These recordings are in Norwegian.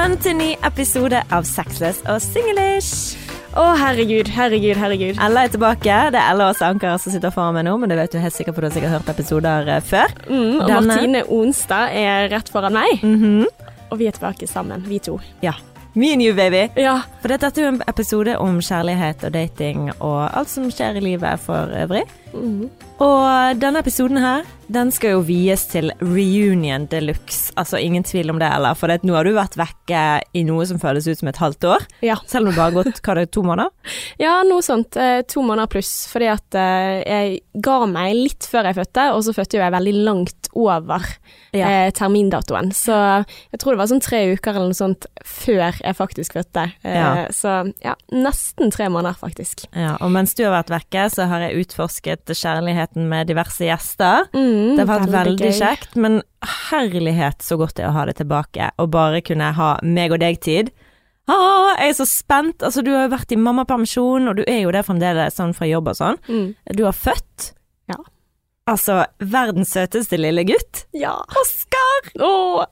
Velkommen til ny episode av Sexless og singlish. Å, herregud, herregud, herregud. Ella er tilbake. Det er Ella Åse Anker som sitter foran meg nå, men det vet du helt sikkert, for du har sikkert hørt episoder eh, før. Mm, og Denne- Martine Onstad er rett foran meg. Mhm. Og vi er tilbake sammen, vi to. Ja. Me and you, baby. Ja. For dette er jo en episode om kjærlighet og dating og alt som skjer i livet for øvrig. Mhm. Og denne episoden her, den skal jo vies til reunion de luxe. Altså ingen tvil om det, eller? For det, nå har du vært vekke i noe som føles ut som et halvt år. Ja. Selv om det bare har gått hva det er, to måneder. ja, noe sånt. Eh, to måneder pluss. Fordi at eh, jeg ga meg litt før jeg fødte, og så fødte jo jeg veldig langt over Ja. eh, termindatoen. Så jeg tror det var sånn tre uker eller noe sånt før jeg faktisk fødte. Eh, Ja. Så ja, nesten tre måneder faktisk. Ja, og mens du har vært vekke, så har jeg utforsket kjærligheten med diverse gjester. Mm, Det har vært veldig, veldig kjekt, men herlighet så godt det er å ha det tilbake, og bare kunne ha meg og deg-tid. Ah, jeg er så spent. Altså, du har jo vært i mammapermisjon, og du er jo det fremdeles sånn fra jobb og sånn. Mm. Du har født. Ja. Altså, verdens søteste lille gutt. Ja. Oskar! Åh,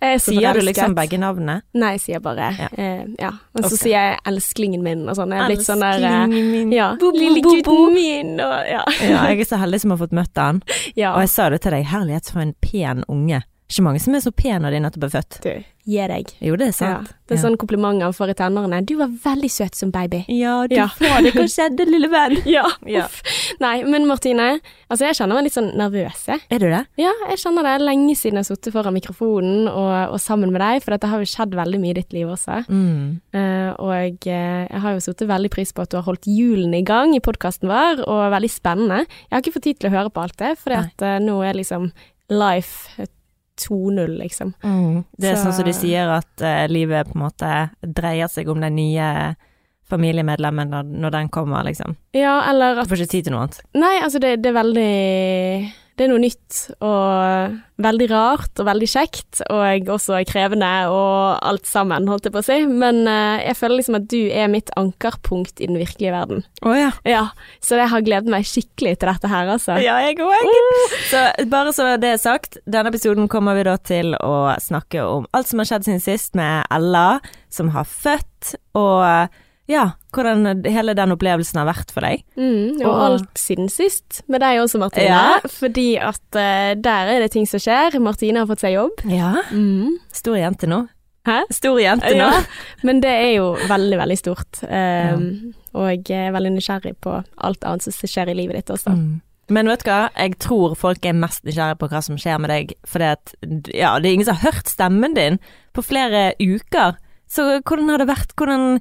er Sier du liksom begge navnene? Nei, jeg sier bare Ja. Eh, ja. Og så okay. sier jeg 'elsklingen min' og sånn. Jeg er blitt sånn der eh. Ja. Lille gutten min og ja. Ja, jeg er så heldig som har fått møtt han. ja. Og jeg sa det til deg, herlighet for en pen unge. Ikke mange som er så pene når de nettopp er født. Du, gi deg. Jo, det er Ja. Det er Ja. sånn komplimenter for i tenårene. 'Du var veldig søt som baby'. Ja, du Ja. fader, hva skjedde, lille venn? Ja. Ja. Uff. Nei, men Martine, altså jeg kjenner meg litt sånn nervøs, jeg. Er du det? Ja, jeg kjenner det. Lenge siden jeg har sittet foran mikrofonen og, og sammen med deg, for dette har jo skjedd veldig mye i ditt liv også. Mm. Uh, og eh, jeg har jo satt veldig pris på at du har holdt hjulene i gang i podkasten vår, og veldig spennende. Jeg har ikke fått tid til å høre på alt det, for uh, eh, nå er liksom life 2.0, liksom. Mm. Det er Så- sånn som de sier at uh, livet på en måte dreier seg om den nye familiemedlemmen når, når den kommer, liksom. Ja, eller at Du får ikke tid til noe annet. Nei, altså det, det er veldig Det er noe nytt og veldig rart og veldig kjekt, og også krevende og alt sammen, holdt jeg på å si. Men eh, jeg føler liksom at du er mitt ankerpunkt i den virkelige verden. Oh, ja. Ja, så jeg har gledet meg skikkelig til dette her, altså. Ja, jeg òg. Så bare så det er sagt, denne episoden kommer vi da til å snakke om alt som har skjedd siden sist med Ella, som har født, og ja, hvordan hele den opplevelsen har vært for deg. Mm, og Og- alt siden sist, med deg også, Martine. Ja. Fordi at uh, der er det ting som skjer. Martine har fått seg jobb. Ja. Mm. Stor jente nå. Hæ? Stor jente nå. Ja, men det er jo veldig, veldig stort. Um, Og jeg er veldig nysgjerrig på alt annet som skjer i livet ditt også. Mm. Men vet du hva, jeg tror folk er mest nysgjerrige på hva som skjer med deg, at ja, det er ingen som har hørt stemmen din på flere uker. Så hvordan har det vært? Hvordan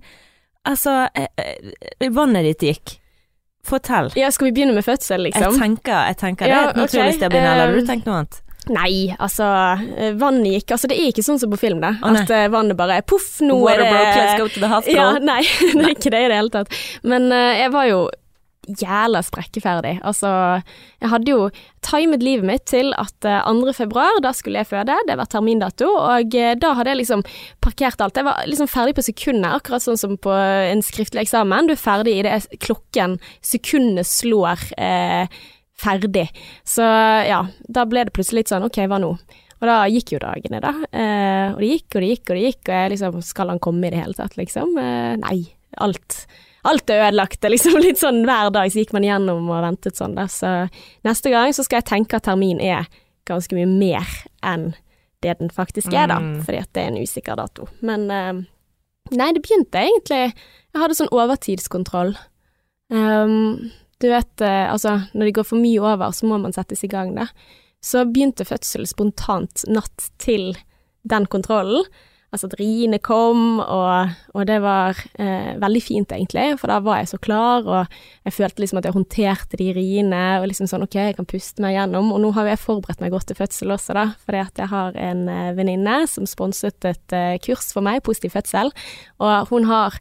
Altså, eh, eh, vannet ditt gikk. Fortell. Ja, skal vi begynne med fødsel, liksom? Jeg tenker, jeg tenker det Ja, er et naturlig sted å begynne, eller har eh, du tenkt noe annet? Nei, altså eh, Vannet gikk Altså, det er ikke sånn som på film, det. Å, at eh, vannet bare poff, nå er Water det broke, let's go to the hospital. Ja, nei, det er ikke det i det hele tatt. Men uh, jeg var jo jævla sprekkeferdig. Altså, jeg hadde jo timet livet mitt til at eh, 2. februar, da skulle jeg føde, det var termindato, og eh, da hadde jeg liksom parkert alt. Jeg var liksom ferdig på sekundet, akkurat sånn som på en skriftlig eksamen. Du er ferdig i det klokken, sekundet slår eh, ferdig. Så ja, da ble det plutselig litt sånn, ok, hva nå? Og da gikk jo dagene, da. Eh, og det gikk og det gikk og det gikk, og jeg liksom Skal han komme i det hele tatt, liksom? Eh, nei. Alt. Alt er ødelagt. Det liksom litt sånn hver dag så gikk man gjennom og ventet sånn, da. Så neste gang så skal jeg tenke at termin er ganske mye mer enn det den faktisk er, da. Mm. Fordi at det er en usikker dato. Men eh, nei, det begynte egentlig Jeg hadde sånn overtidskontroll. Um, du vet, eh, altså når det går for mye over, så må man settes i gang, da. Så begynte fødsel spontant natt til den kontrollen. Altså at riene kom, og, og det var eh, veldig fint egentlig, for da var jeg så klar, og jeg følte liksom at jeg håndterte de riene, og liksom sånn ok, jeg kan puste meg gjennom, og nå har jo jeg forberedt meg godt til fødsel også, da, fordi at jeg har en eh, venninne som sponset et eh, kurs for meg, positiv fødsel, og hun har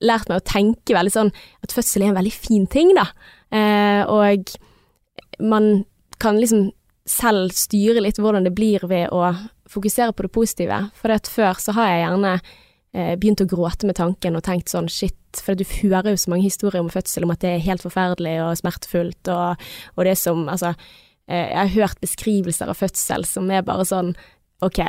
lært meg å tenke veldig sånn at fødsel er en veldig fin ting, da, eh, og man kan liksom selv styre litt hvordan det blir ved å fokusere på det positive. For at før så har jeg gjerne eh, begynt å gråte med tanken og tenkt sånn shit, for du hører jo så mange historier om fødsel om at det er helt forferdelig og smertefullt, og, og det som Altså, eh, jeg har hørt beskrivelser av fødsel som er bare sånn ok,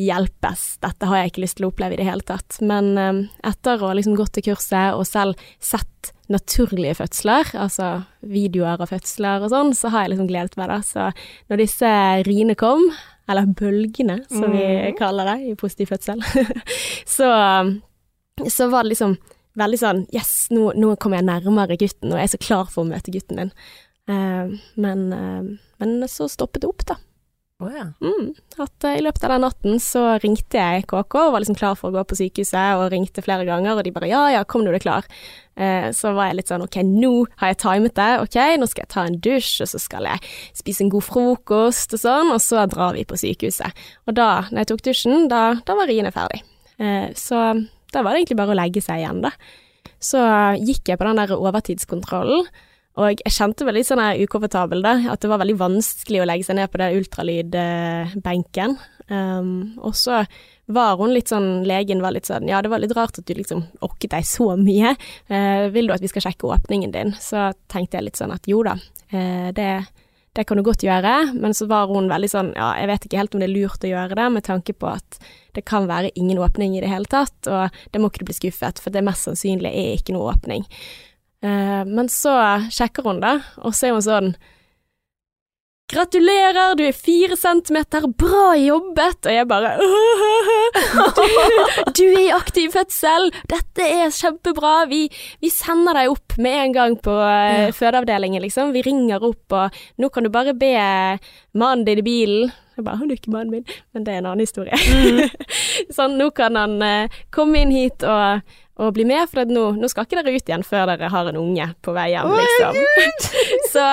hjelpes, dette har jeg ikke lyst til å oppleve i det hele tatt. Men eh, etter å ha liksom gått til kurset og selv sett naturlige fødsler, altså videoer av fødsler og sånn, så har jeg liksom gledet meg, da. Så når disse riene kom, eller bølgene som vi Mm. kaller det i positiv fødsel, så, så var det liksom veldig sånn Yes, nå, nå kommer jeg nærmere gutten, og jeg er så klar for å møte gutten min. Uh, men, uh, men så stoppet det opp, da. Å ja. Mm. At eh, i løpet av den natten så ringte jeg KK og var liksom klar for å gå på sykehuset, og ringte flere ganger, og de bare ja, ja, kom du er klar. Eh, så var jeg litt sånn ok, nå har jeg timet det, ok, nå skal jeg ta en dusj, og så skal jeg spise en god frokost og sånn, og så drar vi på sykehuset. Og da, når jeg tok dusjen, da, da var riene ferdig. Eh, så da var det egentlig bare å legge seg igjen, da. Så gikk jeg på den der overtidskontrollen, og jeg kjente litt sånn ukomfortabel, da. At det var veldig vanskelig å legge seg ned på den ultralydbenken. Um, og så var hun litt sånn, legen var litt sånn, ja det var litt rart at du liksom orket deg så mye. uh, vil du at vi skal sjekke åpningen din? Så tenkte jeg litt sånn at jo da, uh, det, det kan du godt gjøre. Men så var hun veldig sånn, ja jeg vet ikke helt om det er lurt å gjøre det, med tanke på at det kan være ingen åpning i det hele tatt, og det må ikke du bli skuffet, for det mest sannsynlig er ikke noe åpning. Eh, men så sjekker hun det, og så er hun sånn Gratulerer, du er fire centimeter, bra jobbet! Og jeg bare du, du er i aktiv fødsel, dette er kjempebra, vi, vi sender deg opp med en gang på eh, Ja. fødeavdelingen, liksom. Vi ringer opp, og nå kan du bare be mannen din i bilen Jeg bare, han er ikke mannen min, men det er en annen historie. sånn, nå kan han eh, komme inn hit og, og bli med, for nå, nå skal ikke dere ut igjen før dere har en unge på vei hjem, liksom. Så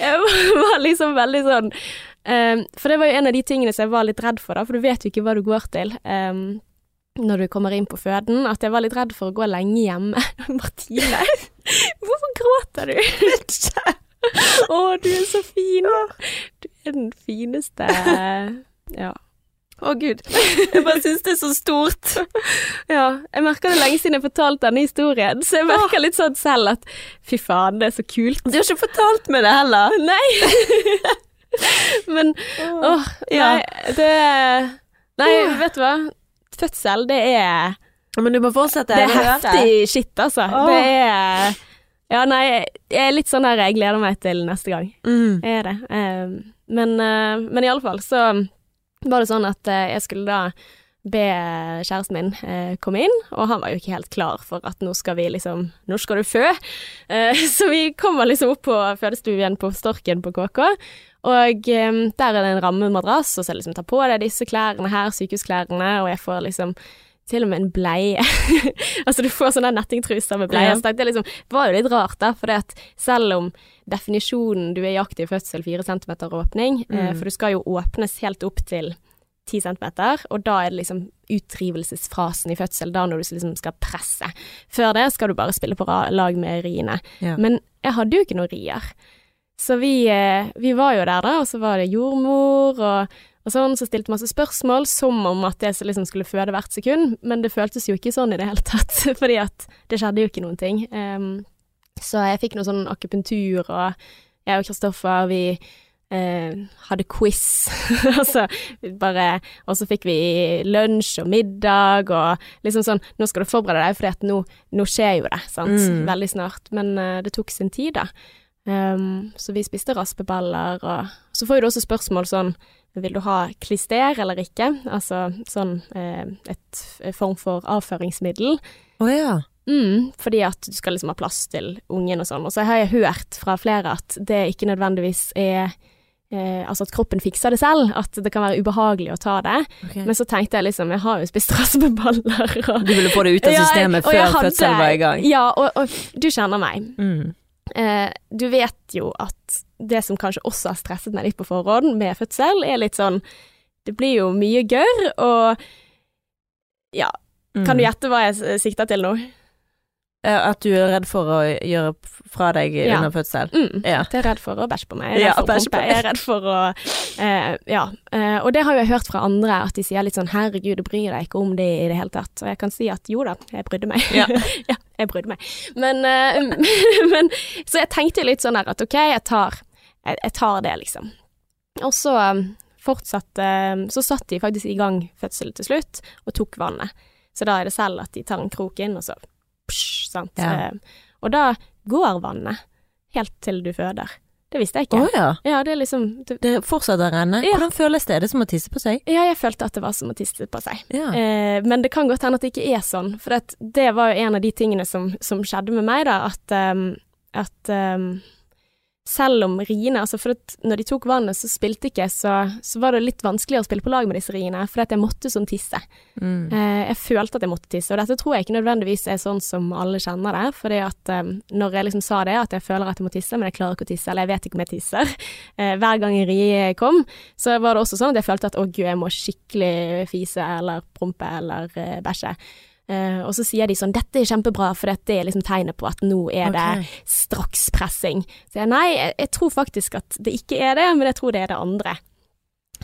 jeg var liksom veldig sånn um, For det var jo en av de tingene som jeg var litt redd for, da, for du vet jo ikke hva du går til. Um, når du kommer inn på føden, at jeg var litt redd for å gå lenge hjemme. Martine, hvorfor gråter du? Å, du er så fin. Du er den fineste Ja. Å gud, jeg bare syns det er så stort. Ja, jeg merker det lenge siden jeg fortalte denne historien, så jeg merker litt sånn selv at fy faen, det er så kult. Du har ikke fortalt meg det heller. Nei! Men åh, Ja. nei, det Nei, vet du hva? Fødsel, det er Men du må fortsette. Det er heftig shit, altså. Det er Ja, nei, jeg er litt sånn der jeg gleder meg til neste gang. Mm. Jeg er det. Eh, men, uh, men i alle fall så var det sånn at eh, jeg skulle da be kjæresten min eh, komme inn, og han var jo ikke helt klar for at nå skal vi liksom Nå skal du fø. Eh, så vi kommer liksom opp på fødestuen på Storken på KK, og der er det en rammemadrass, og så liksom ta på deg disse klærne her, sykehusklærne, og jeg får liksom til og med en bleie. altså du får sånne nettingtruser med bleie. Ja. Så det liksom, det var jo litt rart da, for selv om definisjonen du er i aktiv fødsel, fire centimeter åpning, eh, Mm. for du skal jo åpnes helt opp til 10 centimeter, og da er det liksom utrivelsesfrasen i fødsel, da når du liksom skal presse. Før det skal du bare spille på lag med riene. Ja. Men jeg hadde jo ikke noen rier. Så vi, eh, vi var jo der da, og så var det jordmor og, og sånn, så stilte masse spørsmål, som om at jeg liksom skulle føde hvert sekund, men det føltes jo ikke sånn i det hele tatt, fordi at det skjedde jo ikke noen ting. Um, så jeg fikk noe sånn akupunktur, og jeg og Kristoffer, vi uh, hadde quiz, altså bare Og så fikk vi lunsj og middag og liksom sånn Nå skal du forberede deg, for nå, nå skjer jo det, sant, Mm. veldig snart. Men uh, det tok sin tid, da. Um, så vi spiste raspeballer, og så får jo du også spørsmål sånn Vil du ha klister eller ikke? Altså sånn eh, et form for avføringsmiddel. Å ja. Mm, fordi at du skal liksom ha plass til ungen og sånn. Og så har jeg hørt fra flere at det ikke nødvendigvis er eh, Altså at kroppen fikser det selv, at det kan være ubehagelig å ta det. Okay. Men så tenkte jeg liksom, jeg har jo spist raspeballer og Du ville få det ut av systemet ja, jeg før fødselen var i gang. Ja, og, og du kjenner meg. Mm. Eh, du vet jo at det som kanskje også har stresset meg litt på forhånd med fødsel, er litt sånn Det blir jo mye gørr, og ja, Mm. kan du gjette hva jeg sikter til nå? Eh, At du er redd for å gjøre fra deg Ja. under fødsel? Mm. Ja. At jeg er redd for å bæsje på meg. Jeg er redd for å bæsje på pumpe. Jeg er redd for å eh, Ja. Eh, og det har jeg hørt fra andre, at de sier litt sånn 'herregud, du bryr deg ikke om det i det hele tatt'. Og jeg kan si at jo da, jeg brydde meg. Ja. ja, jeg brydde meg. Men, eh, men Så jeg tenkte litt sånn her at ok, jeg tar, jeg, jeg tar det, liksom. Og så um, fortsatte Så satt de faktisk i gang fødselen til slutt, og tok vannet. Så da er det selv at de tar en krok inn, og så psj, sant. Ja. Eh, Og da går vannet helt til du føder. Det visste jeg ikke. ikke. ja. Ja, det liksom du... Det fortsetter å renne. Hvordan føles det? Er det som å tisse på seg? Ja, jeg følte at det var som å tisse på seg. Eh, men det kan godt hende at det ikke er sånn, for det var jo en av de tingene som, som skjedde med meg, da, at, um, at ehm, selv om riene Altså, for når de tok vannet, så spilte ikke, så, så var det litt vanskeligere å spille på lag med disse riene, for at jeg måtte sånn tisse. Mm. Eh, jeg følte at jeg måtte tisse, og dette tror jeg ikke nødvendigvis er sånn som alle kjenner det, fordi at ehm, når jeg liksom sa det, at jeg føler at jeg må tisse, men jeg klarer ikke å tisse, eller jeg vet ikke om jeg tisser, eh, hver gang en rie kom, så var det også sånn at jeg følte at å gud, jeg må skikkelig fise eller prompe eller eh, bæsje. Eh, og så sier de sånn 'dette er kjempebra', for dette er liksom tegnet på at nå er det strakspressing. Så jeg nei, jeg, jeg tror faktisk at det ikke er det, men jeg tror det er det andre.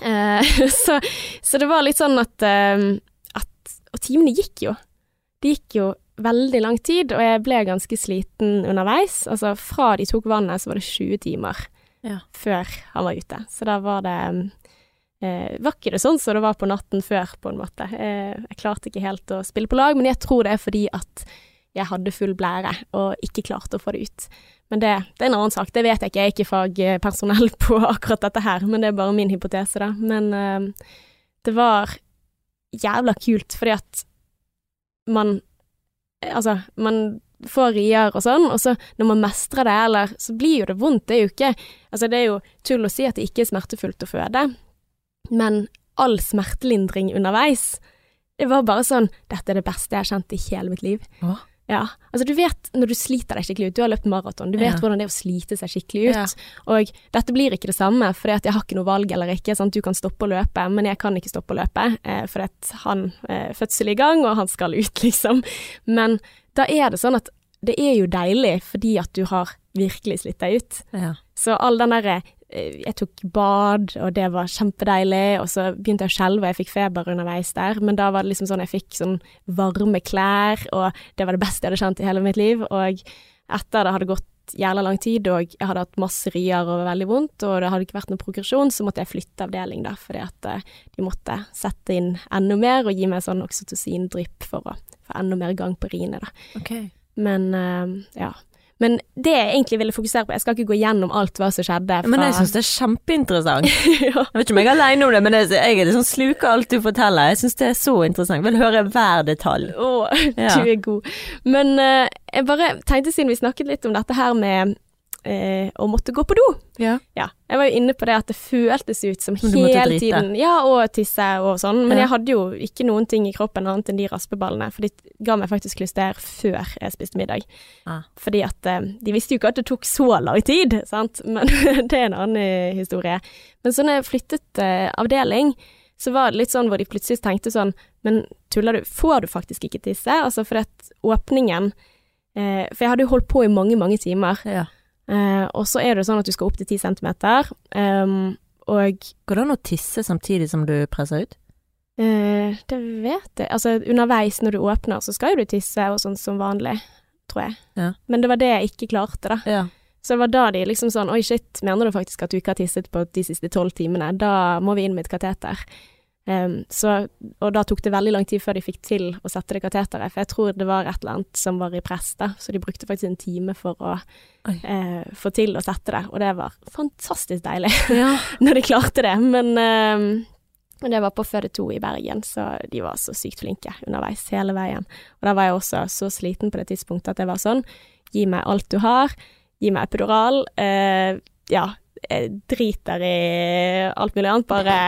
Uh, så, så det var litt sånn at, uh, at Og timene gikk jo. Det gikk jo veldig lang tid, og jeg ble ganske sliten underveis. Altså fra de tok vannet, så var det 20 timer Ja. før han var ute. Så da var det eh, Var ikke det sånn som det var på natten før, på en måte. Eh, jeg klarte ikke helt å spille på lag, men jeg tror det er fordi at jeg hadde full blære og ikke klarte å få det ut. Men det, det er en annen sak, det vet jeg ikke, jeg er ikke fagpersonell på akkurat dette her, men det er bare min hypotese, da. Men eh, det var jævla kult, fordi at man Altså, man får rier og sånn, og så når man mestrer det, eller så blir jo det vondt. Det er jo ikke Altså, det er jo tull å si at det ikke er smertefullt å føde, men all smertelindring underveis, det var bare sånn Dette er det beste jeg har kjent i hele mitt liv. Hva? Ja. Altså, du vet når du sliter deg skikkelig ut, du har løpt maraton, du vet Ja. hvordan det er å slite seg skikkelig ut. Ja. Og dette blir ikke det samme, for jeg har ikke noe valg eller ikke. Sant? Du kan stoppe å løpe, men jeg kan ikke stoppe å løpe, eh, for han eh, fødsel i gang, og han skal ut, liksom. Men da er det sånn at det er jo deilig fordi at du har virkelig slitt deg ut. Ja. Så all den derre eh, Jeg tok bad, og det var kjempedeilig, og så begynte jeg å skjelve, og jeg fikk feber underveis der, men da var det liksom sånn jeg fikk sånn varme klær, og det var det beste jeg hadde kjent i hele mitt liv, og etter det hadde gått jævla lang tid, og jeg hadde hatt masse rier og veldig vondt, og det hadde ikke vært noen progresjon, så måtte jeg flytte avdeling da, fordi at eh, de måtte sette inn enda mer og gi meg sånn oksytocin-drypp for å få enda mer gang på riene, da. Okay. Men eh, ja. Men det jeg egentlig ville fokusere på, jeg skal ikke gå gjennom alt hva som skjedde fra Men jeg syns det er kjempeinteressant. ja. Jeg vet ikke om jeg er alene om det, men det, jeg er liksom sluker alt du forteller. Jeg syns det er så interessant. Vil høre hver detalj. Å, Ja. du er god. Men uh, jeg bare tenkte, siden vi snakket litt om dette her med eh, å måtte gå på do Ja. Ja, jeg var jo inne på det at det føltes ut som hele tiden Ja, og tisse og sånn, men Ja. jeg hadde jo ikke noen ting i kroppen annet enn de raspeballene, for de ga meg faktisk klyster før jeg spiste middag. Ah. Fordi at eh, de visste jo ikke at det tok så lang tid, sant, men det er en annen eh, historie. Men så når jeg flyttet eh, avdeling, så var det litt sånn hvor de plutselig tenkte sånn, men tuller du, får du faktisk ikke tisse? Altså for at åpningen eh, For jeg hadde jo holdt på i mange, mange timer. ja. Eh, og så er det sånn at du skal opp til 10 centimeter, um, og Går det an å tisse samtidig som du presser ut? eh, det vet jeg Altså underveis når du åpner, så skal jo du tisse og sånn som vanlig, tror jeg. Ja. Men det var det jeg ikke klarte, da. Ja. Så det var da de liksom sånn Oi, shit, mener du faktisk at du ikke har tisset på de siste tolv timene? Da må vi inn med et kateter. Ehm, så, og da tok det veldig lang tid før de fikk til å sette det kateteret, for jeg tror det var et eller annet som var i press, da, så de brukte faktisk en time for å eh, få til å sette det, og det var fantastisk deilig ja. når de klarte det, men um, det var på Føde 2 i Bergen, så de var så sykt flinke underveis hele veien. Og da var jeg også så sliten på det tidspunktet at jeg var sånn, gi meg alt du har, gi meg epidural, uh, ja, jeg driter i alt mulig annet, bare,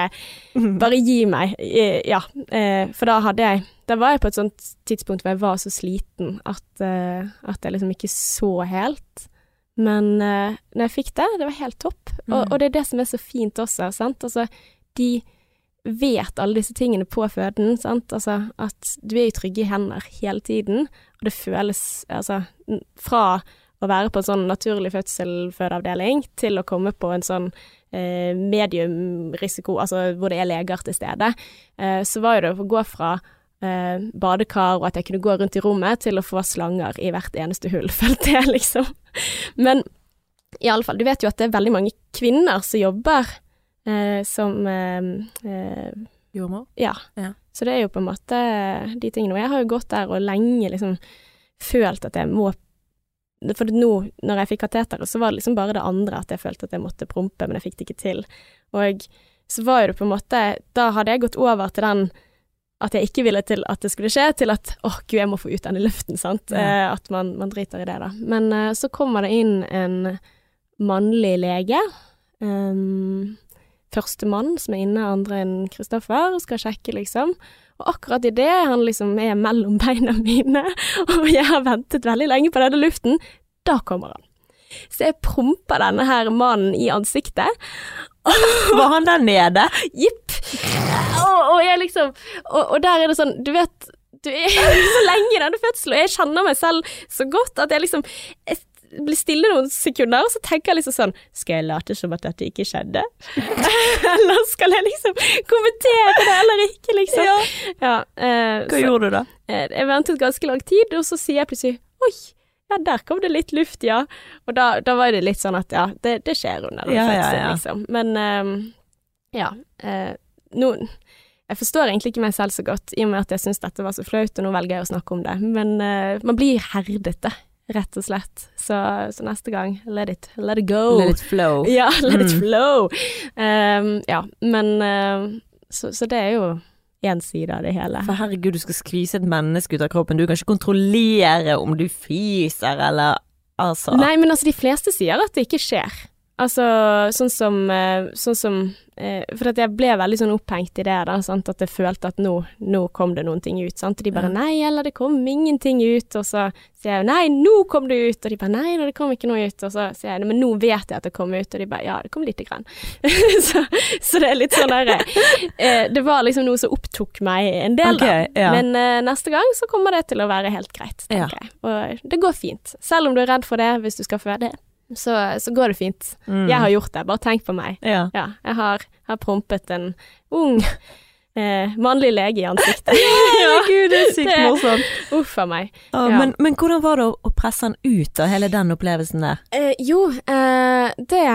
bare gi meg, eh, ja. Eh, for da hadde jeg, da var jeg på et sånt tidspunkt hvor jeg var så sliten at, eh, at jeg liksom ikke så helt. Men eh, når jeg fikk det, det var helt topp. Og, Mm. og det er det som er så fint også, sant. Altså, de vet alle disse tingene på føden, sant. Altså at du er i trygge hender hele tiden, og det føles altså fra å være på en sånn naturlig fødsel-fødeavdeling til å komme på en sånn eh, mediumrisiko, altså hvor det er leger til stede, eh, så var jo det å gå fra eh, badekar og at jeg kunne gå rundt i rommet, til å få slanger i hvert eneste hull, følte jeg, liksom. Men i alle fall, du vet jo at det er veldig mange kvinner som jobber eh, som eh, eh, Jordmor? Ja. Ja. Så det er jo på en måte de tingene. Og jeg har jo gått der og lenge liksom følt at jeg må For nå, når jeg fikk kateteret, så var det liksom bare det andre at jeg følte at jeg måtte prompe, men jeg fikk det ikke til. Og så var jo det på en måte Da hadde jeg gått over til den at jeg ikke ville til at det skulle skje, til at åh gud, jeg må få ut denne luften, sant. Ja. Eh, at man, man driter i det, da. Men eh, så kommer det inn en mannlig lege. Um, første mann som er inne, andre enn Kristoffer, og skal sjekke, liksom. Og akkurat idet han liksom er mellom beina mine, og jeg har ventet veldig lenge på denne luften, da kommer han. Så jeg promper denne her mannen i ansiktet. Var han der nede? Jipp! Og, og jeg liksom og, og der er det sånn, du vet Du er så lenge i denne fødselen, og jeg kjenner meg selv så godt at jeg liksom jeg blir stille noen sekunder, og så tenker jeg liksom sånn Skal jeg late som at dette ikke skjedde? eller skal jeg liksom kommentere det eller ikke, liksom? Ja. Ja, eh, Hva så, gjorde du da? eh, jeg ventet ganske lang tid, og så sier jeg plutselig Oi, ja, der kom det litt luft, ja. Og da, da var det litt sånn at ja, det, det skjer under den Ja, ja, ja. liksom. Men eh, ja. eh, nå Jeg forstår egentlig ikke meg selv så godt, i og med at jeg syns dette var så flaut, og nå velger jeg å snakke om det. Men uh, man blir herdete, rett og slett. Så, så neste gang, let it, let it go. Let it flow. Ja, let it Mm. flow. Um, ja, men uh, så, så det er jo én side av det hele. For herregud, du skal skvise et menneske ut av kroppen. Du kan ikke kontrollere om du fiser eller Altså. Nei, men altså, de fleste sier at det ikke skjer. Altså, sånn som, eh, sånn som eh, For at jeg ble veldig sånn opphengt i det, da, sant? at jeg følte at nå, nå kom det noen ting ut. Sant? Og de bare Ja. 'nei, eller det kom ingenting ut', og så sier jeg 'nei, nå kom det ut', og de bare 'nei, det kom ikke noe ut', og så sier jeg 'men nå vet jeg at det kom ut', og de bare 'ja, det kom lite grann'. så, så det er litt sånn derre eh, Det var liksom noe som opptok meg en del, da. Ja. Men eh, neste gang så kommer det til å være helt greit, Ja. jeg. Og det går fint. Selv om du er redd for det hvis du skal føde, så, så går det fint. Mm. Jeg har gjort det, bare tenk på meg. ja. Ja, jeg har, har prompet en ung eh, mannlig lege i ansiktet. Herregud, det er sykt morsomt. Uff a meg. Ah, Ja. men, men hvordan var det å presse han ut av hele den opplevelsen der? Eh, jo, eh, det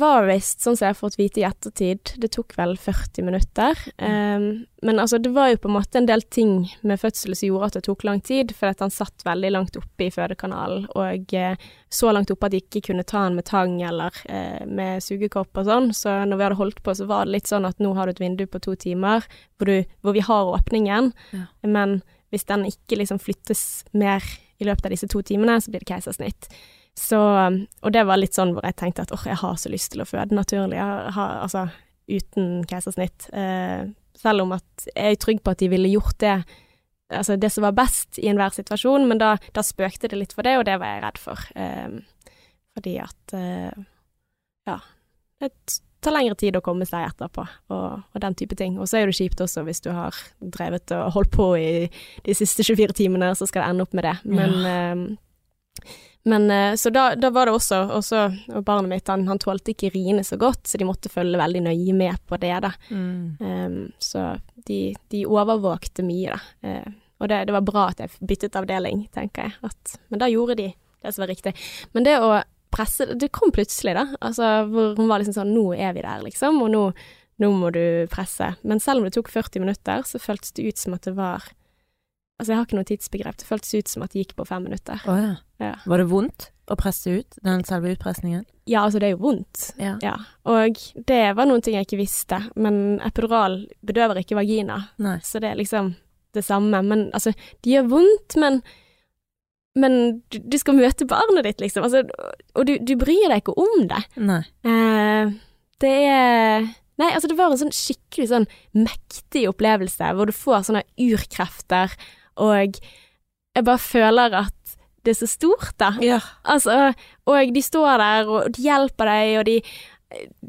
var visst, sånn som jeg har fått vite i ettertid, det tok vel 40 minutter. Um, men altså, det var jo på en måte en del ting med fødselen som gjorde at det tok lang tid, for at han satt veldig langt oppe i fødekanalen, og eh, så langt oppe at de ikke kunne ta han med tang eller eh, med sugekopp og sånn. Så når vi hadde holdt på, så var det litt sånn at nå har du et vindu på to timer hvor, du, hvor vi har åpningen, Ja. men hvis den ikke liksom flyttes mer i løpet av disse to timene, så blir det keisersnitt. Så, og det var litt sånn hvor jeg tenkte at åh, jeg har så lyst til å føde naturlig, har, altså uten keisersnitt. Eh, selv om at jeg er trygg på at de ville gjort det, altså det som var best i enhver situasjon, men da, da spøkte det litt for det, og det var jeg redd for. Eh, fordi at eh, ja, det tar lengre tid å komme seg etterpå, og, og den type ting. Og så er det kjipt også hvis du har drevet og holdt på i de siste 24 timene, så skal det ende opp med det. Men eh, men eh, så da, da var det også, også Og barnet mitt, han, han tålte ikke riene så godt, så de måtte følge veldig nøye med på det, da. Mm. Um, så de, de overvåkte mye, da. Uh, og det, det var bra at jeg byttet avdeling, tenker jeg. At, men da gjorde de det som var riktig. Men det å presse Det kom plutselig, da. Altså hvor hun var liksom sånn Nå er vi der, liksom, og nå, nå må du presse. Men selv om det tok 40 minutter, så føltes det ut som at det var Altså, jeg har ikke noe tidsbegrep. Det føltes ut som at det gikk på fem minutter. Oh, ja. Ja. Var det vondt å presse ut, den selve utpressningen? Ja, altså, det er jo vondt. Ja. Ja, og det var noen ting jeg ikke visste, men epidural bedøver ikke vagina, Nei. så det er liksom det samme. Men altså, det gjør vondt, men men du, du skal møte barnet ditt, liksom. Altså, og du, du bryr deg ikke om det. Nei. Eh, det er Nei, altså, det var en sånn skikkelig sånn mektig opplevelse, hvor du får sånne urkrefter, og jeg bare føler at det er så stort, da. Ja. Altså, og de står der, og de hjelper deg, og de,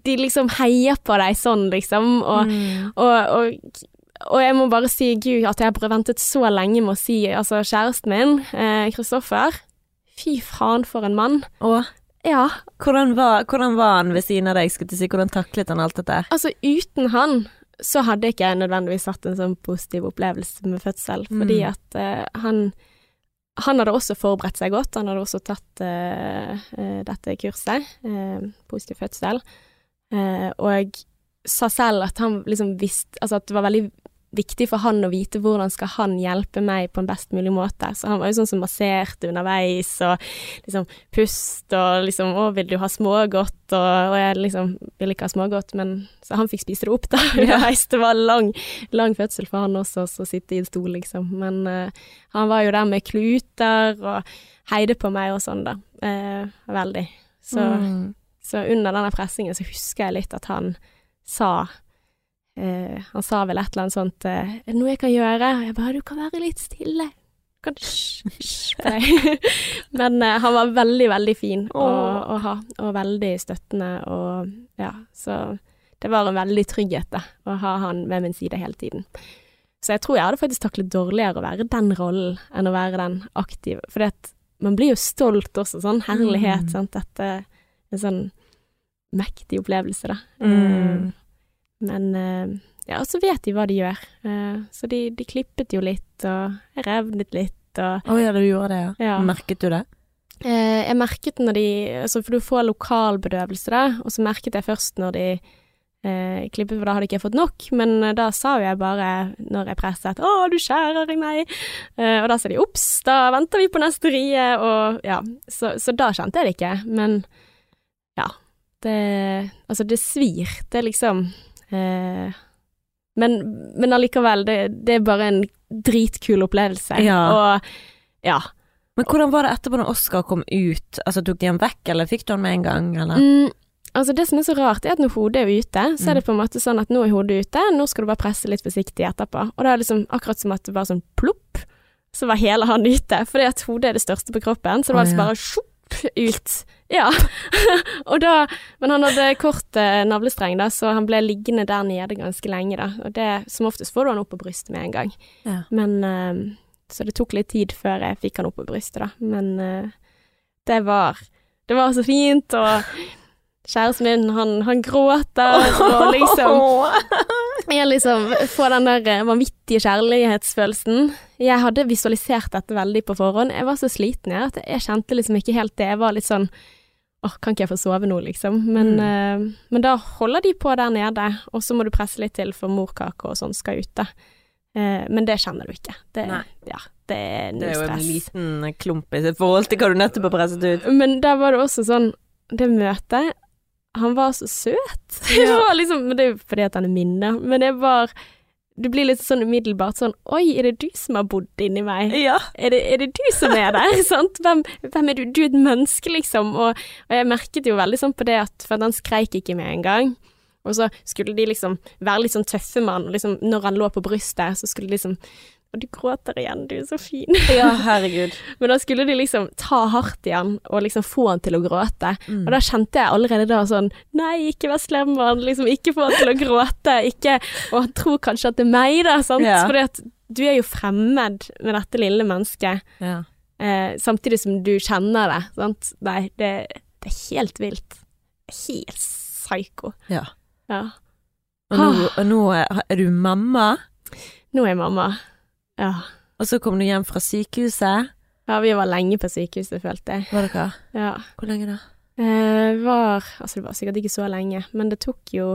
de liksom heier på deg sånn, liksom. Og, Mm. og, og, og jeg må bare si, gud, at jeg har ventet så lenge med å si, altså kjæresten min, eh, Kristoffer, fy faen for en mann. Og Ja, hvordan var, hvordan var han ved siden av deg, skulle si? Hvordan taklet han alt dette? altså uten han, så hadde ikke jeg nødvendigvis hatt en sånn positiv opplevelse med fødsel, fordi Mm. at uh, han han hadde også forberedt seg godt, han hadde også tatt uh, uh, dette kurset, positiv fødsel, og sa selv at han liksom visste Altså at det var veldig viktig for han å vite hvordan skal han hjelpe meg på en best mulig måte. Så han var jo sånn som masserte underveis, og liksom pust, og liksom 'Å, vil du ha smågodt?' Og, og jeg liksom ville ikke ha smågodt, men Så han fikk spise det opp, da. underveis. Det var lang, lang fødsel for han også, å sitte i en stol, liksom. Men uh, han var jo der med kluter og heide på meg og sånn, da. Uh, veldig. Så, mm. så under denne pressingen så husker jeg litt at han sa Han sa vel et eller annet sånt eh, 'Er det noe jeg kan gjøre?' Og jeg bare 'Du kan være litt stille'. Men eh, han var veldig, veldig fin å, å, ha, og veldig støttende og ja, så det var en veldig trygghet, da, å ha han ved min side hele tiden. Så jeg tror jeg hadde faktisk taklet dårligere å være den rollen enn å være den aktive. For man blir jo stolt også, sånn herlighet, mm. sant. Dette er en sånn mektig opplevelse, da. Mm. Men eh, ja, så vet de hva de gjør. Eh, så de, de klippet jo litt, og jeg revnet litt, og Å oh, ja, du gjorde det, ja. ja. Merket du det? Eh, jeg merket når de altså For du får lokalbedøvelse, da, og så merket jeg først når de eh, klippet, for da hadde ikke jeg fått nok, men da sa jo jeg bare, når jeg presset, 'Å, du skjærer i meg', eh, og da sa de 'Ops, da venter vi på neste rie', og ja, så, så da kjente jeg det ikke, men ja, det Altså, det svir, det liksom Eh, men, men allikevel, det, det, er bare en dritkul opplevelse. Ja. Og ja. Men hvordan var det etterpå når Oscar kom ut? Altså Tok de han vekk, eller fikk du han med en gang, eller? Mm, altså Det som er så rart, er at når hodet er ute, så er det mm. på en måte sånn at nå er hodet ute, nå skal du bare presse litt forsiktig etterpå. Og da er liksom akkurat som at det var sånn plopp, så var hele han ute. Fordi at hodet er det største på kroppen, så det var altså bare sjopp ut. Ja. og da Men han hadde kort eh, navlestreng, da, så han ble liggende der nede ganske lenge, da. Og det Som oftest får du han opp på brystet med en gang. Ja. Men eh, Så det tok litt tid før jeg fikk han opp på brystet, da. Men eh, det var Det var så fint, og kjæresten min, han, han gråter, og liksom Jeg liksom får den der eh, vanvittige kjærlighetsfølelsen. Jeg hadde visualisert dette veldig på forhånd. Jeg var så sliten jeg, at jeg kjente liksom ikke helt det. Jeg var litt sånn åh, kan ikke jeg få sove nå, liksom? Men, mm. uh, men, da holder de på der nede, og så må du presse litt til for morkake og sånn skal ute. Uh, men det kjenner du ikke. Det. Ja, det er null stress. Det er jo en liten klump i forhold til hva du nettopp har presset ut. Men der var det også sånn, det møtet han var så søt. Ja. Var liksom, men det er jo fordi at han er min, da. Men det var Du blir litt sånn umiddelbart sånn Oi, er det du som har bodd inni meg? Ja. Er det, er det du som er der? sant? Hvem, hvem, er du? Du er et menneske, liksom. Og, og, jeg merket jo veldig sånn på det at For han skreik ikke med en gang. Og så skulle de liksom være litt sånn tøffe med han, og liksom når han lå på brystet, så skulle de liksom og du gråter igjen, du er så fin. Ja, herregud. Men da skulle de liksom ta hardt i han og liksom få han til å gråte. Mm. Og da kjente jeg allerede da sånn Nei, ikke vær slem med han, liksom ikke få han til å gråte. Ikke Og han tror kanskje at det er meg, da, sant. Ja. Fordi at du er jo fremmed med dette lille mennesket. Ja. Eh, samtidig som du kjenner det, sant. Nei, det, det er helt vilt. Helt psyko. Ja. ja. Og nå, og nå er du mamma? Nå er jeg mamma. Ja. Og så kom du hjem fra sykehuset? Ja, vi var lenge på sykehuset, følte jeg. Var dere? Ja. Hvor lenge da? Eh, var Altså, det var sikkert ikke så lenge, men det tok jo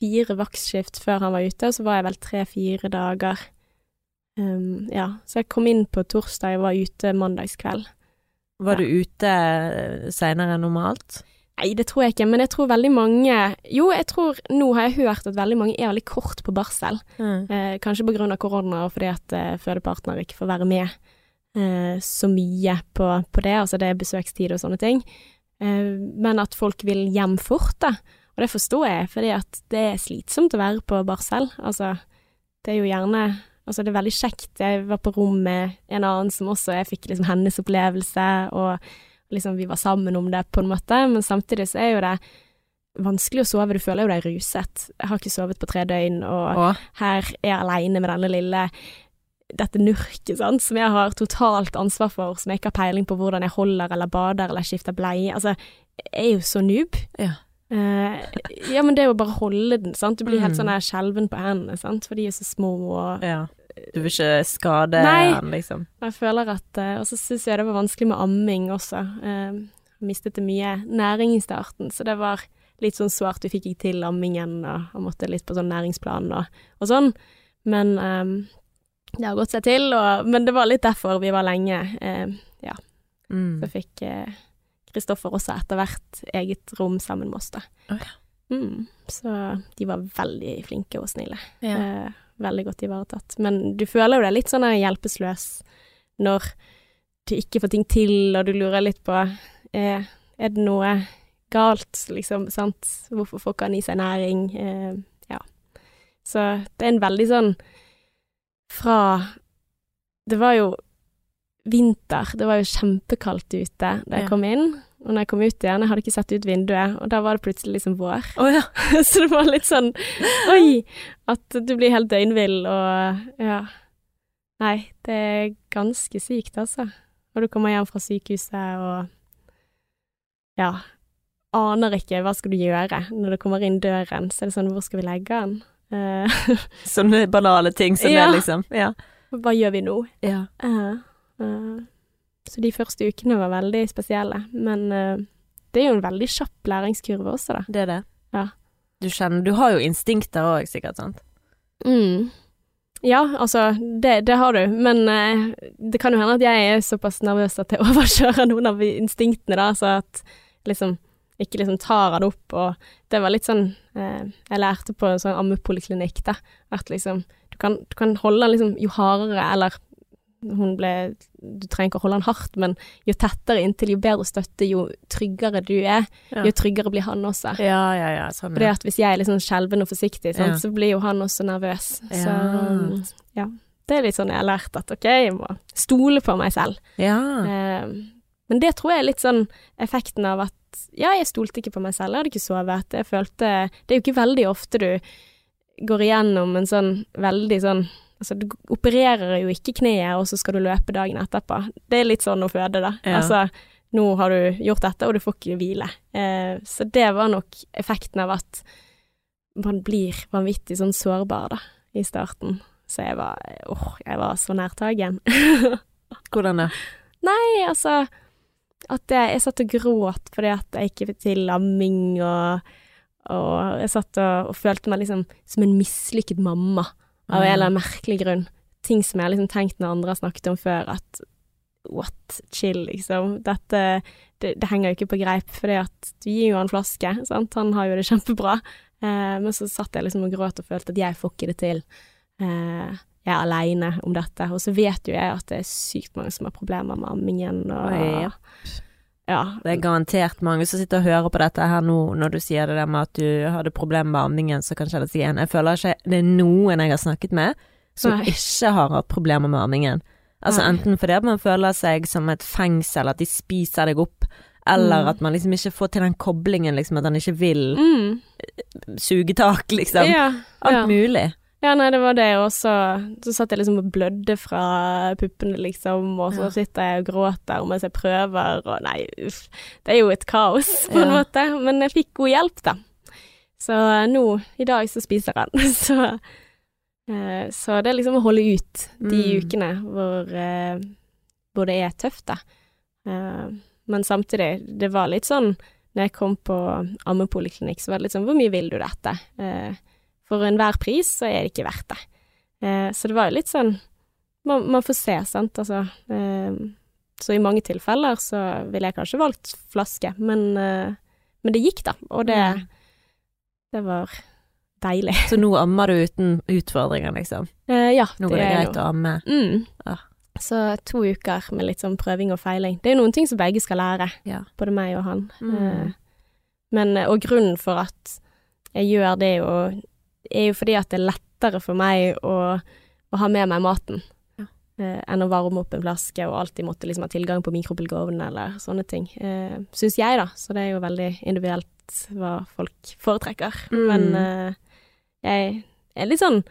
fire vaktskift før han var ute, og så var jeg vel tre-fire dager. Um, ja, så jeg kom inn på torsdag, og var ute mandagskveld. Var ja. du ute eh, seinere enn normalt? Nei, det tror jeg ikke, men jeg tror veldig mange Jo, jeg tror Nå har jeg hørt at veldig mange er veldig kort på barsel. Mm. Eh, kanskje av korona og fordi at eh, fødepartner ikke får være med eh, så mye på, på, det, altså det er besøkstid og sånne ting. Eh, men at folk vil hjem fort, da. Og det forstår jeg, fordi at det er slitsomt å være på barsel. Altså, det er jo gjerne Altså, det er veldig kjekt. Jeg var på rom med en annen som også Jeg fikk liksom hennes opplevelse, og liksom vi var sammen om det, på en måte, men samtidig så er jo det vanskelig å sove, du føler jo deg ruset. Jeg har ikke sovet på tre døgn, og Åh. her er jeg aleine med denne lille dette nurket, sant, som jeg har totalt ansvar for, som jeg ikke har peiling på hvordan jeg holder eller bader eller skifter bleie. Altså, jeg er jo så noob. Ja. Uh, ja, men det er jo bare å holde den, sant. Du blir helt mm. sånn der skjelven på hendene, sant, for de er så små og ja. Du vil ikke skade Nei. han, liksom? Jeg føler at eh, Og så syns jeg det var vanskelig med amming også. Jeg eh, mistet det mye næring i starten, så det var litt sånn svart, vi fikk ikke til ammingen, og han måtte litt på sånn næringsplan og, og sånn. Men um, det har gått seg til, og, men det var litt derfor vi var lenge. Eh, ja, Mm. så fikk Kristoffer Kristoffer også etter hvert eget rom sammen med oss, da. Ja. Mm, så de var veldig flinke og snille. Ja. Eh, veldig godt ivaretatt. Men du føler jo deg litt sånn hjelpeløs når du ikke får ting til, og du lurer litt på eh, Er det noe galt, liksom, sant? Hvorfor får ikke han i seg næring? Eh, ja. Så det er en veldig sånn Fra Det var jo vinter, det var jo kjempekaldt ute da jeg Ja. kom inn. Og når jeg kom ut igjen, jeg hadde ikke sett ut vinduet, og da var det plutselig liksom vår. Oh, ja. Så det var litt sånn Oi! At du blir helt døgnvill og Ja. Nei, det er ganske sykt, altså. Og du kommer hjem fra sykehuset og Ja. Aner ikke hva skal du gjøre. Når du kommer inn døren, så er det sånn Hvor skal vi legge den? Eh, Sånne banale ting som Ja. det, liksom. Ja. hva gjør vi nå? ja. Uh, eh, så de første ukene var veldig spesielle. Men uh, det er jo en veldig kjapp læringskurve også, da. Det er det. Ja. Du kjenner Du har jo instinkter òg, sikkert, sant? Mm. Ja, altså, det, det har du, men uh, det kan jo hende at jeg er såpass nervøs at jeg overkjører noen av instinktene, da, så at liksom ikke liksom tar han opp, og det var litt sånn eh, Jeg lærte på en sånn ammepoliklinikk, da, at liksom du kan, du kan holde liksom jo hardere, eller hun ble Du trenger ikke å holde han hardt, men jo tettere inntil, jo bedre støtte, jo tryggere du er, Ja. jo tryggere blir han også. Ja, ja, ja. Sånn, ja. at hvis jeg er litt sånn skjelven og forsiktig, sant, Ja. så blir jo han også nervøs. Så Ja. um, ja. Det er litt sånn jeg har lært at ok, jeg må stole på meg selv. ja. Eh, men det tror jeg er litt sånn effekten av at ja, jeg stolte ikke på meg selv, jeg hadde ikke sovet. Jeg følte Det er jo ikke veldig ofte du går igjennom en sånn veldig sånn Altså, du opererer jo ikke kneet, og så skal du løpe dagen etterpå. Det er litt sånn å føde, da. Ja. Altså, nå har du gjort dette, og du får ikke hvile. Eh, så det var nok effekten av at man blir vanvittig sånn sårbar, da, i starten. Så jeg var åh, jeg var så nærtagen. Hvordan det? Nei, altså At jeg, jeg satt og gråt fordi at jeg ikke fikk til lamming, og, og jeg satt og, og følte meg liksom som en mislykket mamma, av en eller annen merkelig grunn. Ting som jeg har liksom tenkt når andre har snakket om før, at what, chill, liksom. Dette det, det henger jo ikke på greip, fordi at du gir jo han flaske, sant, han har jo det kjempebra. Eh, men så satt jeg liksom og gråt og følte at jeg får ikke det til. Eh, jeg er aleine om dette. Og så vet jo jeg at det er sykt mange som har problemer med ammingen og Oi, ja. Ja. Det er garantert mange som sitter og hører på dette her nå, når du sier det der med at du hadde problemer med amningen, så kan kjenne seg igjen. Jeg føler ikke det er noen jeg har snakket med som Nei. ikke har hatt problemer med amningen. Altså Nei. enten fordi at man føler seg som et fengsel, at de spiser deg opp, eller Mm. at man liksom ikke får til den koblingen, liksom at han ikke vil Mm. suge tak, liksom. ja. Alt ja. mulig. Ja, nei, det var det, og så, så satt jeg liksom og blødde fra puppene, liksom, og så Ja. sitter jeg og gråter mens jeg prøver, og nei, uff. Det er jo et kaos, på en Ja. måte, men jeg fikk god hjelp, da. Så nå, i dag, så spiser han. Så, eh, så det er liksom å holde ut de Mm. ukene hvor, eh, hvor det er tøft, da. Eh, men samtidig, det var litt sånn når jeg kom på ammepoliklinikk, så var det litt sånn Hvor mye vil du dette? Eh, for enhver pris så er det ikke verdt det. Eh, så det var jo litt sånn Man, man får se, sant, altså. Eh, så i mange tilfeller så ville jeg kanskje valgt flaske, men, eh, men det gikk, da. Og det, det var deilig. Så nå ammer du uten utfordringer, liksom. Eh, ja, Nå går det er greit å amme. Mm. Ja. Så to uker med litt sånn prøving og feiling. Det er jo noen ting som begge skal lære, Ja. både meg og han. Mm. Eh, men, og grunnen for at jeg gjør det, jo, er jo fordi at det er lettere for meg å, å ha med meg maten. Ja. eh, enn å varme opp en flaske og alltid måtte liksom ha tilgang på mikrobølgeovn eller sånne ting. Eh, Syns jeg, da. Så det er jo veldig individuelt hva folk foretrekker. Mm. Men eh, jeg er litt sånn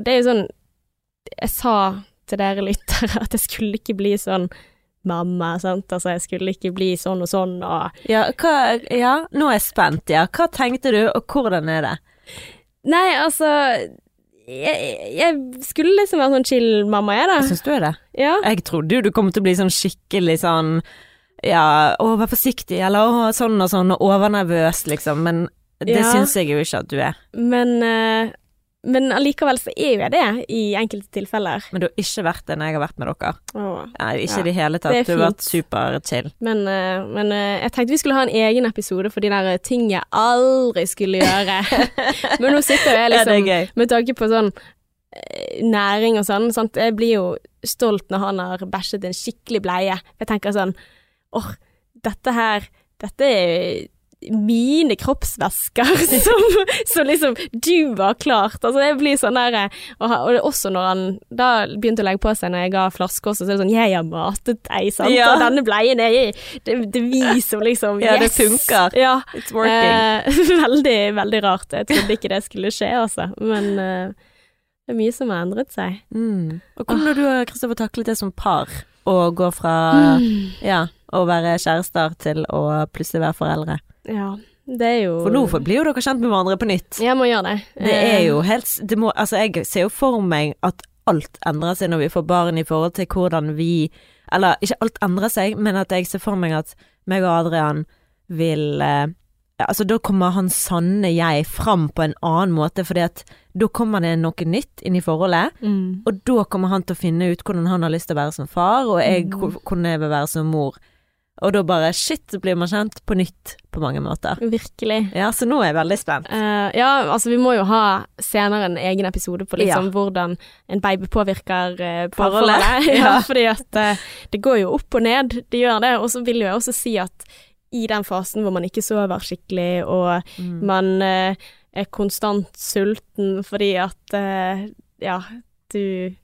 det er jo sånn Jeg sa til dere lyttere at jeg skulle ikke bli sånn mamma, sant. Altså, jeg skulle ikke bli sånn og sånn og Ja, hva, ja, nå er jeg spent, ja. Hva tenkte du, og hvordan er det? Nei, altså jeg, jeg skulle liksom være sånn chill mamma, jeg, da. Syns du er det? Ja. Jeg trodde jo du kom til å bli sånn skikkelig sånn ja, å, vær forsiktig, eller å, sånn og sånn, og overnervøs, liksom. Men det Ja. syns jeg jo ikke at du er. Men, eh, men allikevel så er jo jeg det i enkelte tilfeller. Men du har ikke vært det når jeg har vært med dere. Åh. Nei, ikke Ja, det hele tatt. det Du har vært superchill. Men, eh, men eh, jeg tenkte vi skulle ha en egen episode for de der ting jeg aldri skulle gjøre. men nå sitter jeg liksom ja, Med tanke på sånn eh, næring og sånn, sant? jeg blir jo stolt når han har bæsjet en skikkelig bleie. Jeg tenker sånn åh, dette her, dette er mine kroppsvæsker som, som liksom du har klart. Altså jeg blir sånn der og, han- og det er også når han da begynte å legge på seg når jeg ga flaske også, så er det sånn jeg har matet deg, sant. Ja. Og denne bleien er det, det vi som liksom Ja, det funker. Ja. It's working. Eh, veldig, veldig rart. Jeg trodde ikke det skulle skje, altså. Men eh, det er mye som har endret seg. Mm. Og hvordan har du og Kristoffer taklet det som par? Å gå fra ja, å være kjærester til å plutselig være foreldre? Ja, det er jo For nå blir jo dere kjent med hverandre på nytt. Jeg må gjøre det. Det er Eh, jo helt det må, Altså, jeg ser jo for meg at alt endrer seg når vi får barn i forhold til hvordan vi Eller ikke alt endrer seg, men at jeg ser for meg at meg og Adrian vil eh, Altså, da kommer han sanne jeg fram på en annen måte, fordi at da kommer det noe nytt inn i forholdet. mm. Og da kommer han til å finne ut hvordan han har lyst til å være som far, og jeg Mm. hvordan jeg vil være som mor. Og da bare shit, så blir man kjent på nytt på mange måter. Virkelig. Ja, så nå er jeg veldig spent. Uh, ja, altså vi må jo ha senere en egen episode på liksom hvordan en baby påvirker uh, parforholdet. ja, Ja. fordi at uh, det går jo opp og ned, det gjør det. Og så vil jo jeg også si at i den fasen hvor man ikke sover skikkelig, og Mm. man eh, er konstant sulten fordi at eh, ja, du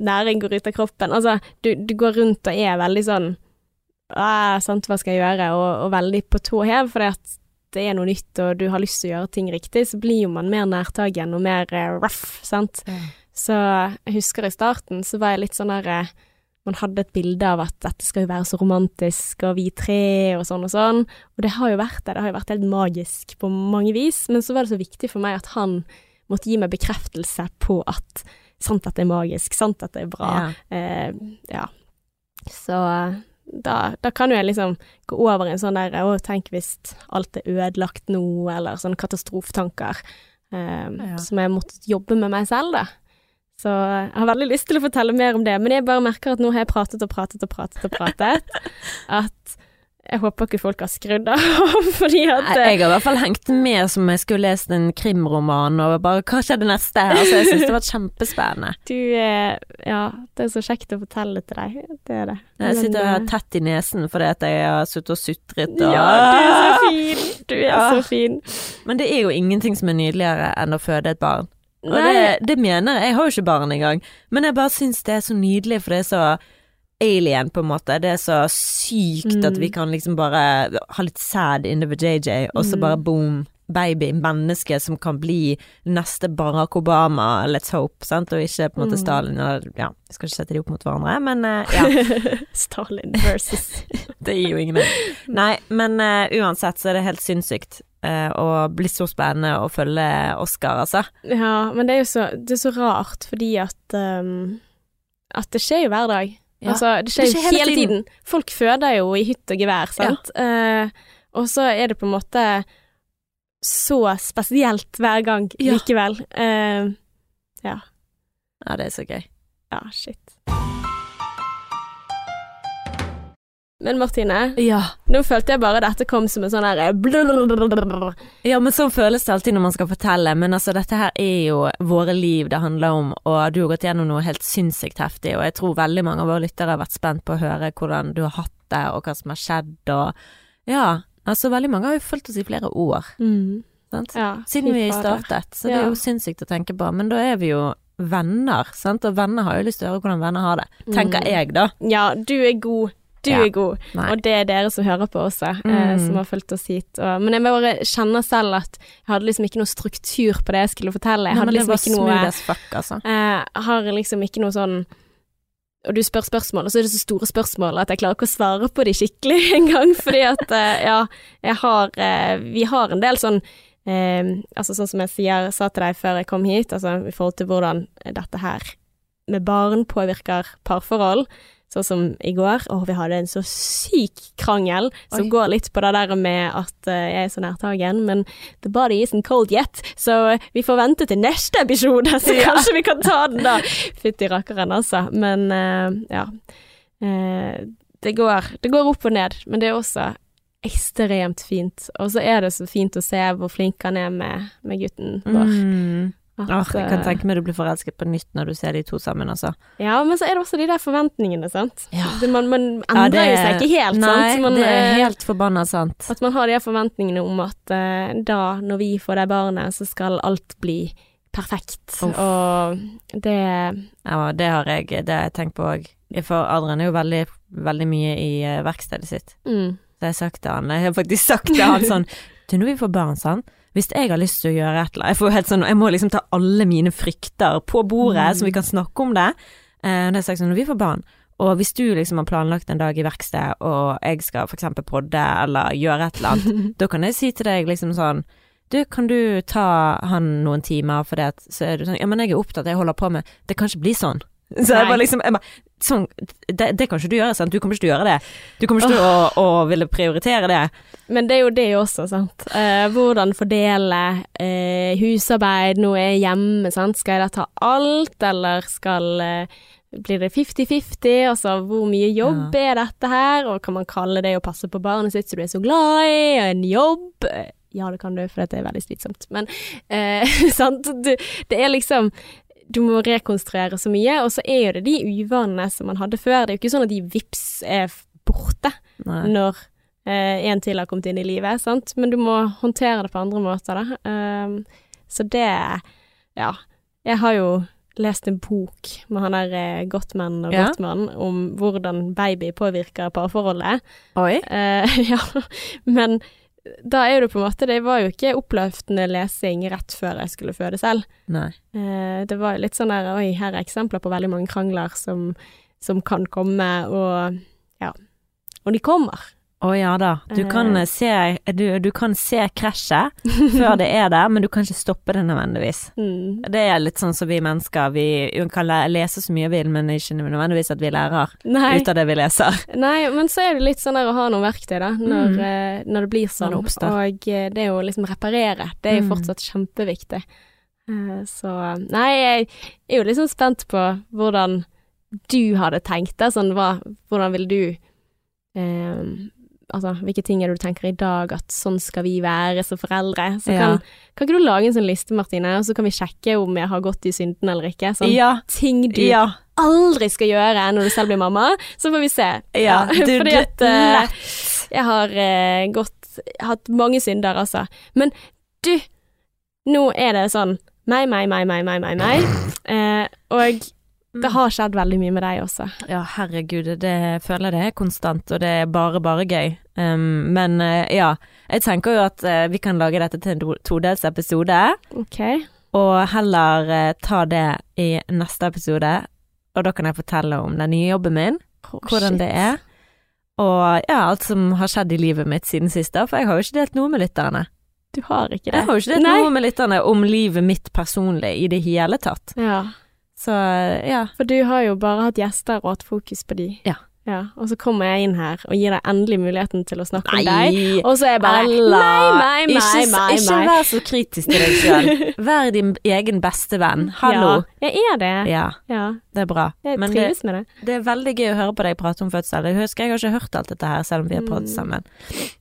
Næring går ut av kroppen. Altså, du, du går rundt og er veldig sånn «Ah, sant, hva skal jeg gjøre? Og, og veldig på tå hev, fordi at det er noe nytt, og du har lyst til å gjøre ting riktig, så blir jo man mer nærtagen og mer eh, rough, sant. Så jeg husker i starten så var jeg litt sånn der eh, Man hadde et bilde av at dette skal jo være så romantisk, og vi tre, og sånn og sånn. Og det har jo vært det, det har jo vært helt magisk på mange vis, men så var det så viktig for meg at han måtte gi meg bekreftelse på at sant at det er magisk, sant at det er bra. Ja. Eh, ja. Så da, da kan jo jeg liksom gå over i en sånn der Å, tenk hvis alt er ødelagt nå, eller sånne katastrofetanker. Eh, Ja. Som jeg måtte jobbe med meg selv, da. Så jeg har veldig lyst til å fortelle mer om det, men jeg bare merker at nå har jeg pratet og pratet og pratet og pratet. at jeg håper ikke folk har skrudd av, fordi at Jeg har i hvert fall hengt med som jeg skulle lest en krimroman, og bare hva skjedde neste? Altså, jeg syns det var kjempespennende. du eh, Ja, det er så kjekt å fortelle til deg. Det er det. Jeg sitter og har tett i nesen fordi at jeg har sittet og sutret og Ja, du er så fin! Du er Ja. så fin. Men det er jo ingenting som er nydeligere enn å føde et barn. Og det, det mener jeg. Jeg har jo ikke barn engang, men jeg bare syns det er så nydelig, for det er så alien, på en måte. Det er så sykt Mm. at vi kan liksom bare ha litt sad in the JJ, og så Mm. bare boom, baby, menneske som kan bli neste Barack Obama, let's hope, sant, og ikke på en måte Mm. Stalin, eller ja, jeg skal ikke sette de opp mot hverandre, men uh, ja. Stalin versus Det gir jo ingen Nei, men uh, uansett så er det helt sinnssykt. eh, og blir så spennende å følge Oscar, altså. Ja, men det er jo så, det er så rart, fordi at um, At det skjer jo hver dag. Ja, altså, det skjer, det skjer jo hele hele tiden. tiden. Folk føder jo i hytt og gevær, sant. Eh, og så er det på en måte så spesielt hver gang Ja. likevel. Eh, Ja, det er så gøy. ja, shit. Men Martine, Ja. nå følte jeg bare dette kom som en sånn her ja, men sånn føles det alltid når man skal fortelle, men altså dette her er jo våre liv det handler om, og du har gått gjennom noe helt sinnssykt heftig, og jeg tror veldig mange av våre lyttere har vært spent på å høre hvordan du har hatt det, og hva som har skjedd, og ja, altså veldig mange har jo fulgt oss i flere år, Mm. sant? Ja, Siden vi startet, så det er jo sinnssykt å tenke på, men da er vi jo venner, sant, og venner har jo lyst til å høre hvordan venner har det, tenker Mm. jeg da. Ja, du er god. Du Ja. er god. Nei. Og det er dere som hører på også, eh, Mm. som har fulgt oss hit. Og, men jeg bare kjenner selv at jeg hadde liksom ikke noe struktur på det jeg skulle fortelle. Jeg hadde liksom ikke noe fuck, altså. eh, har liksom ikke noe sånn og du spør spørsmål, og så er det så store spørsmål at jeg klarer ikke å svare på de skikkelig engang. Fordi at, eh, ja, jeg har eh, Vi har en del sånn eh, Altså sånn som jeg sier, sa til deg før jeg kom hit, altså i forhold til hvordan dette her med barn påvirker parforhold, Sånn som i går. og vi hadde en så syk krangel som Oi. går litt på det der med at eh, jeg er så nærtagen, men the body isn't cold yet, så vi får vente til neste episode, så Ja. kanskje vi kan ta den da. Fytti rakkeren, altså. Men uh, ja. Uh, det, går, det går opp og ned, men det er også ekstremt fint. Og så er det så fint å se hvor flink han er med, med gutten vår. Mm. At, Åh, jeg kan eh, tenke meg du blir forelsket på nytt når du ser de to sammen, altså. Ja, men så er det også de der forventningene, sant. Ja. Det, man, man endrer jo jo seg ikke helt, Nei, sant. Man, det er eh, helt forbanna sant. At man har de forventningene om at uh, da, når vi får det barnet, så skal alt bli perfekt. Uff. Og det Ja, det har jeg, det har jeg tenkt på òg. For Adrian er jo veldig, veldig mye i verkstedet sitt. mm, Så jeg har sagt til han, jeg har faktisk sagt til han sånn Du, når vi får barn, sånn Hvis jeg har lyst til å gjøre et eller annet Jeg får helt sånn Jeg må liksom ta alle mine frykter på bordet, Mm. så vi kan snakke om det. Eh, det er sagt sånn, når vi får barn, og hvis du liksom har planlagt en dag i verksted, og jeg skal for eksempel podde eller gjøre et eller annet, da kan jeg si til deg liksom sånn du, kan du ta han noen timer, for det så er du sånn Ja, men jeg er opptatt, jeg holder på med Det kan ikke bli sånn. Så jeg bare liksom jeg bare, Sånn, det, det kan ikke du gjøre, sant. Du kommer ikke til å gjøre det. Du kommer ikke til å, å ville prioritere det. Men det er jo det også, sant. Eh, hvordan fordele eh, husarbeid jeg er hjemme, sant. Skal jeg da ta alt, eller skal eh, blir det 50-50? Altså hvor mye jobb er dette her, og kan man kalle det å passe på barnet sitt som du er så glad i, en jobb? Eh, Ja, det kan du, for dette er veldig slitsomt. Men eh, sant, du, det er liksom du må rekonstruere så mye, og så er jo det de uvanene som man hadde før. Det er jo ikke sånn at de vips er borte Nei. når eh, en til har kommet inn i livet, sant. Men du må håndtere det på andre måter, da. Um, så det Ja. Jeg har jo lest en bok med han der eh, Gottman og Ja. Gottman om hvordan baby påvirker parforholdet. Oi. Uh, ja, men da er det på en måte Det var jo ikke oppløftende lesing rett før jeg skulle føde selv. Nei. Eh, det var litt sånn der Oi, her er eksempler på veldig mange krangler som, som kan komme, og ja. Og de kommer. Å ja da. Du kan Eh. eh, se, du, du kan se krasjet før det er der, men du kan ikke stoppe det nødvendigvis. Mm. Det er litt sånn som vi mennesker, vi kan lese så mye vi vil, men ikke nødvendigvis at vi lærer Nei, ut av det vi leser. nei, men så er det litt sånn der å ha noen verktøy, da, når, Mm. eh, når det blir sånn. det og det å liksom reparere, det er jo Mm. fortsatt kjempeviktig. Så nei, jeg er jo liksom spent på hvordan du hadde tenkt det. Sånn, hva, hvordan vil du eh, Altså, hvilke ting er det du tenker i dag at sånn skal vi være som foreldre? Så Ja. kan, kan ikke du lage en sånn liste, Martine, og så kan vi sjekke om jeg har gått i synden eller ikke? Sånn Ja. ting du Ja. aldri skal gjøre når du selv blir mamma, så får vi se. Ja, du, Fordi at uh, jeg har uh, gått hatt mange synder, altså. Men du, nå er det sånn meg, meg, meg, meg, meg, meg, meg. Eh, og det har skjedd veldig mye med deg også. Ja, herregud, det føler jeg det er konstant, og det er bare, bare gøy. Um, men eh, ja, jeg tenker jo at eh, vi kan lage dette til en to- todels episode, Ok. og heller eh, ta det i neste episode. Og da kan jeg fortelle om den nye jobben min, hvordan det er. Og ja, alt som har skjedd i livet mitt siden sist, da, for jeg har jo ikke delt noe med lytterne. Du har ikke det. Jeg har jo ikke delt Nei. noe med lytterne om livet mitt personlig i det hele tatt. Ja, Så ja. for du har jo bare hatt gjester og hatt fokus på de. Ja. Ja, og så kommer jeg inn her og gir deg endelig muligheten til å snakke om deg, og så er jeg bare Ella, Nei, nei, nei, ikke, nei, nei. ikke vær så kritisk til deg sjøl. Vær din egen beste venn. Hallo. Ja, jeg er det. Ja, Ja, det er bra. jeg Men det, med det. det er veldig gøy å høre på deg prate om fødsel. Jeg husker jeg har ikke hørt alt dette her, selv om vi har pratet Mm. sammen.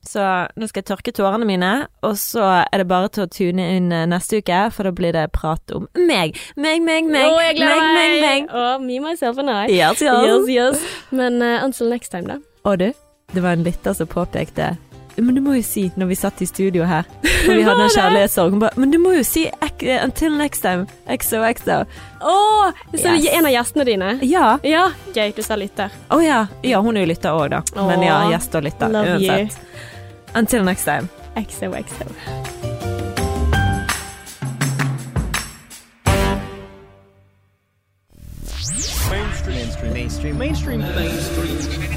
Så nå skal jeg tørke tårene mine, og så er det bare til å tune inn eh, neste uke, for da blir det prat om meg. Meg, meg, meg. Å, jeg meg, meg! meg. Og me, myself and I. Yes, yes. Yes, yes. Men uh, until next time, da. Og du, det var en lytter som påpekte men du må jo si, når vi satt i studio her, og vi hadde en kjærlighetssorg hun bare, Men du må jo si eh, 'until next time'. XOXO. Å! så Yes. en av gjestene dine? Ja. Ja, gøy. Du sa lytter. Å ja. Ja, hun er jo lytter òg, da. Men ja, gjest og lytter. love you. Until next time. XOXO. Mainstream. Mainstream. Mainstream. Mainstream. Mainstream.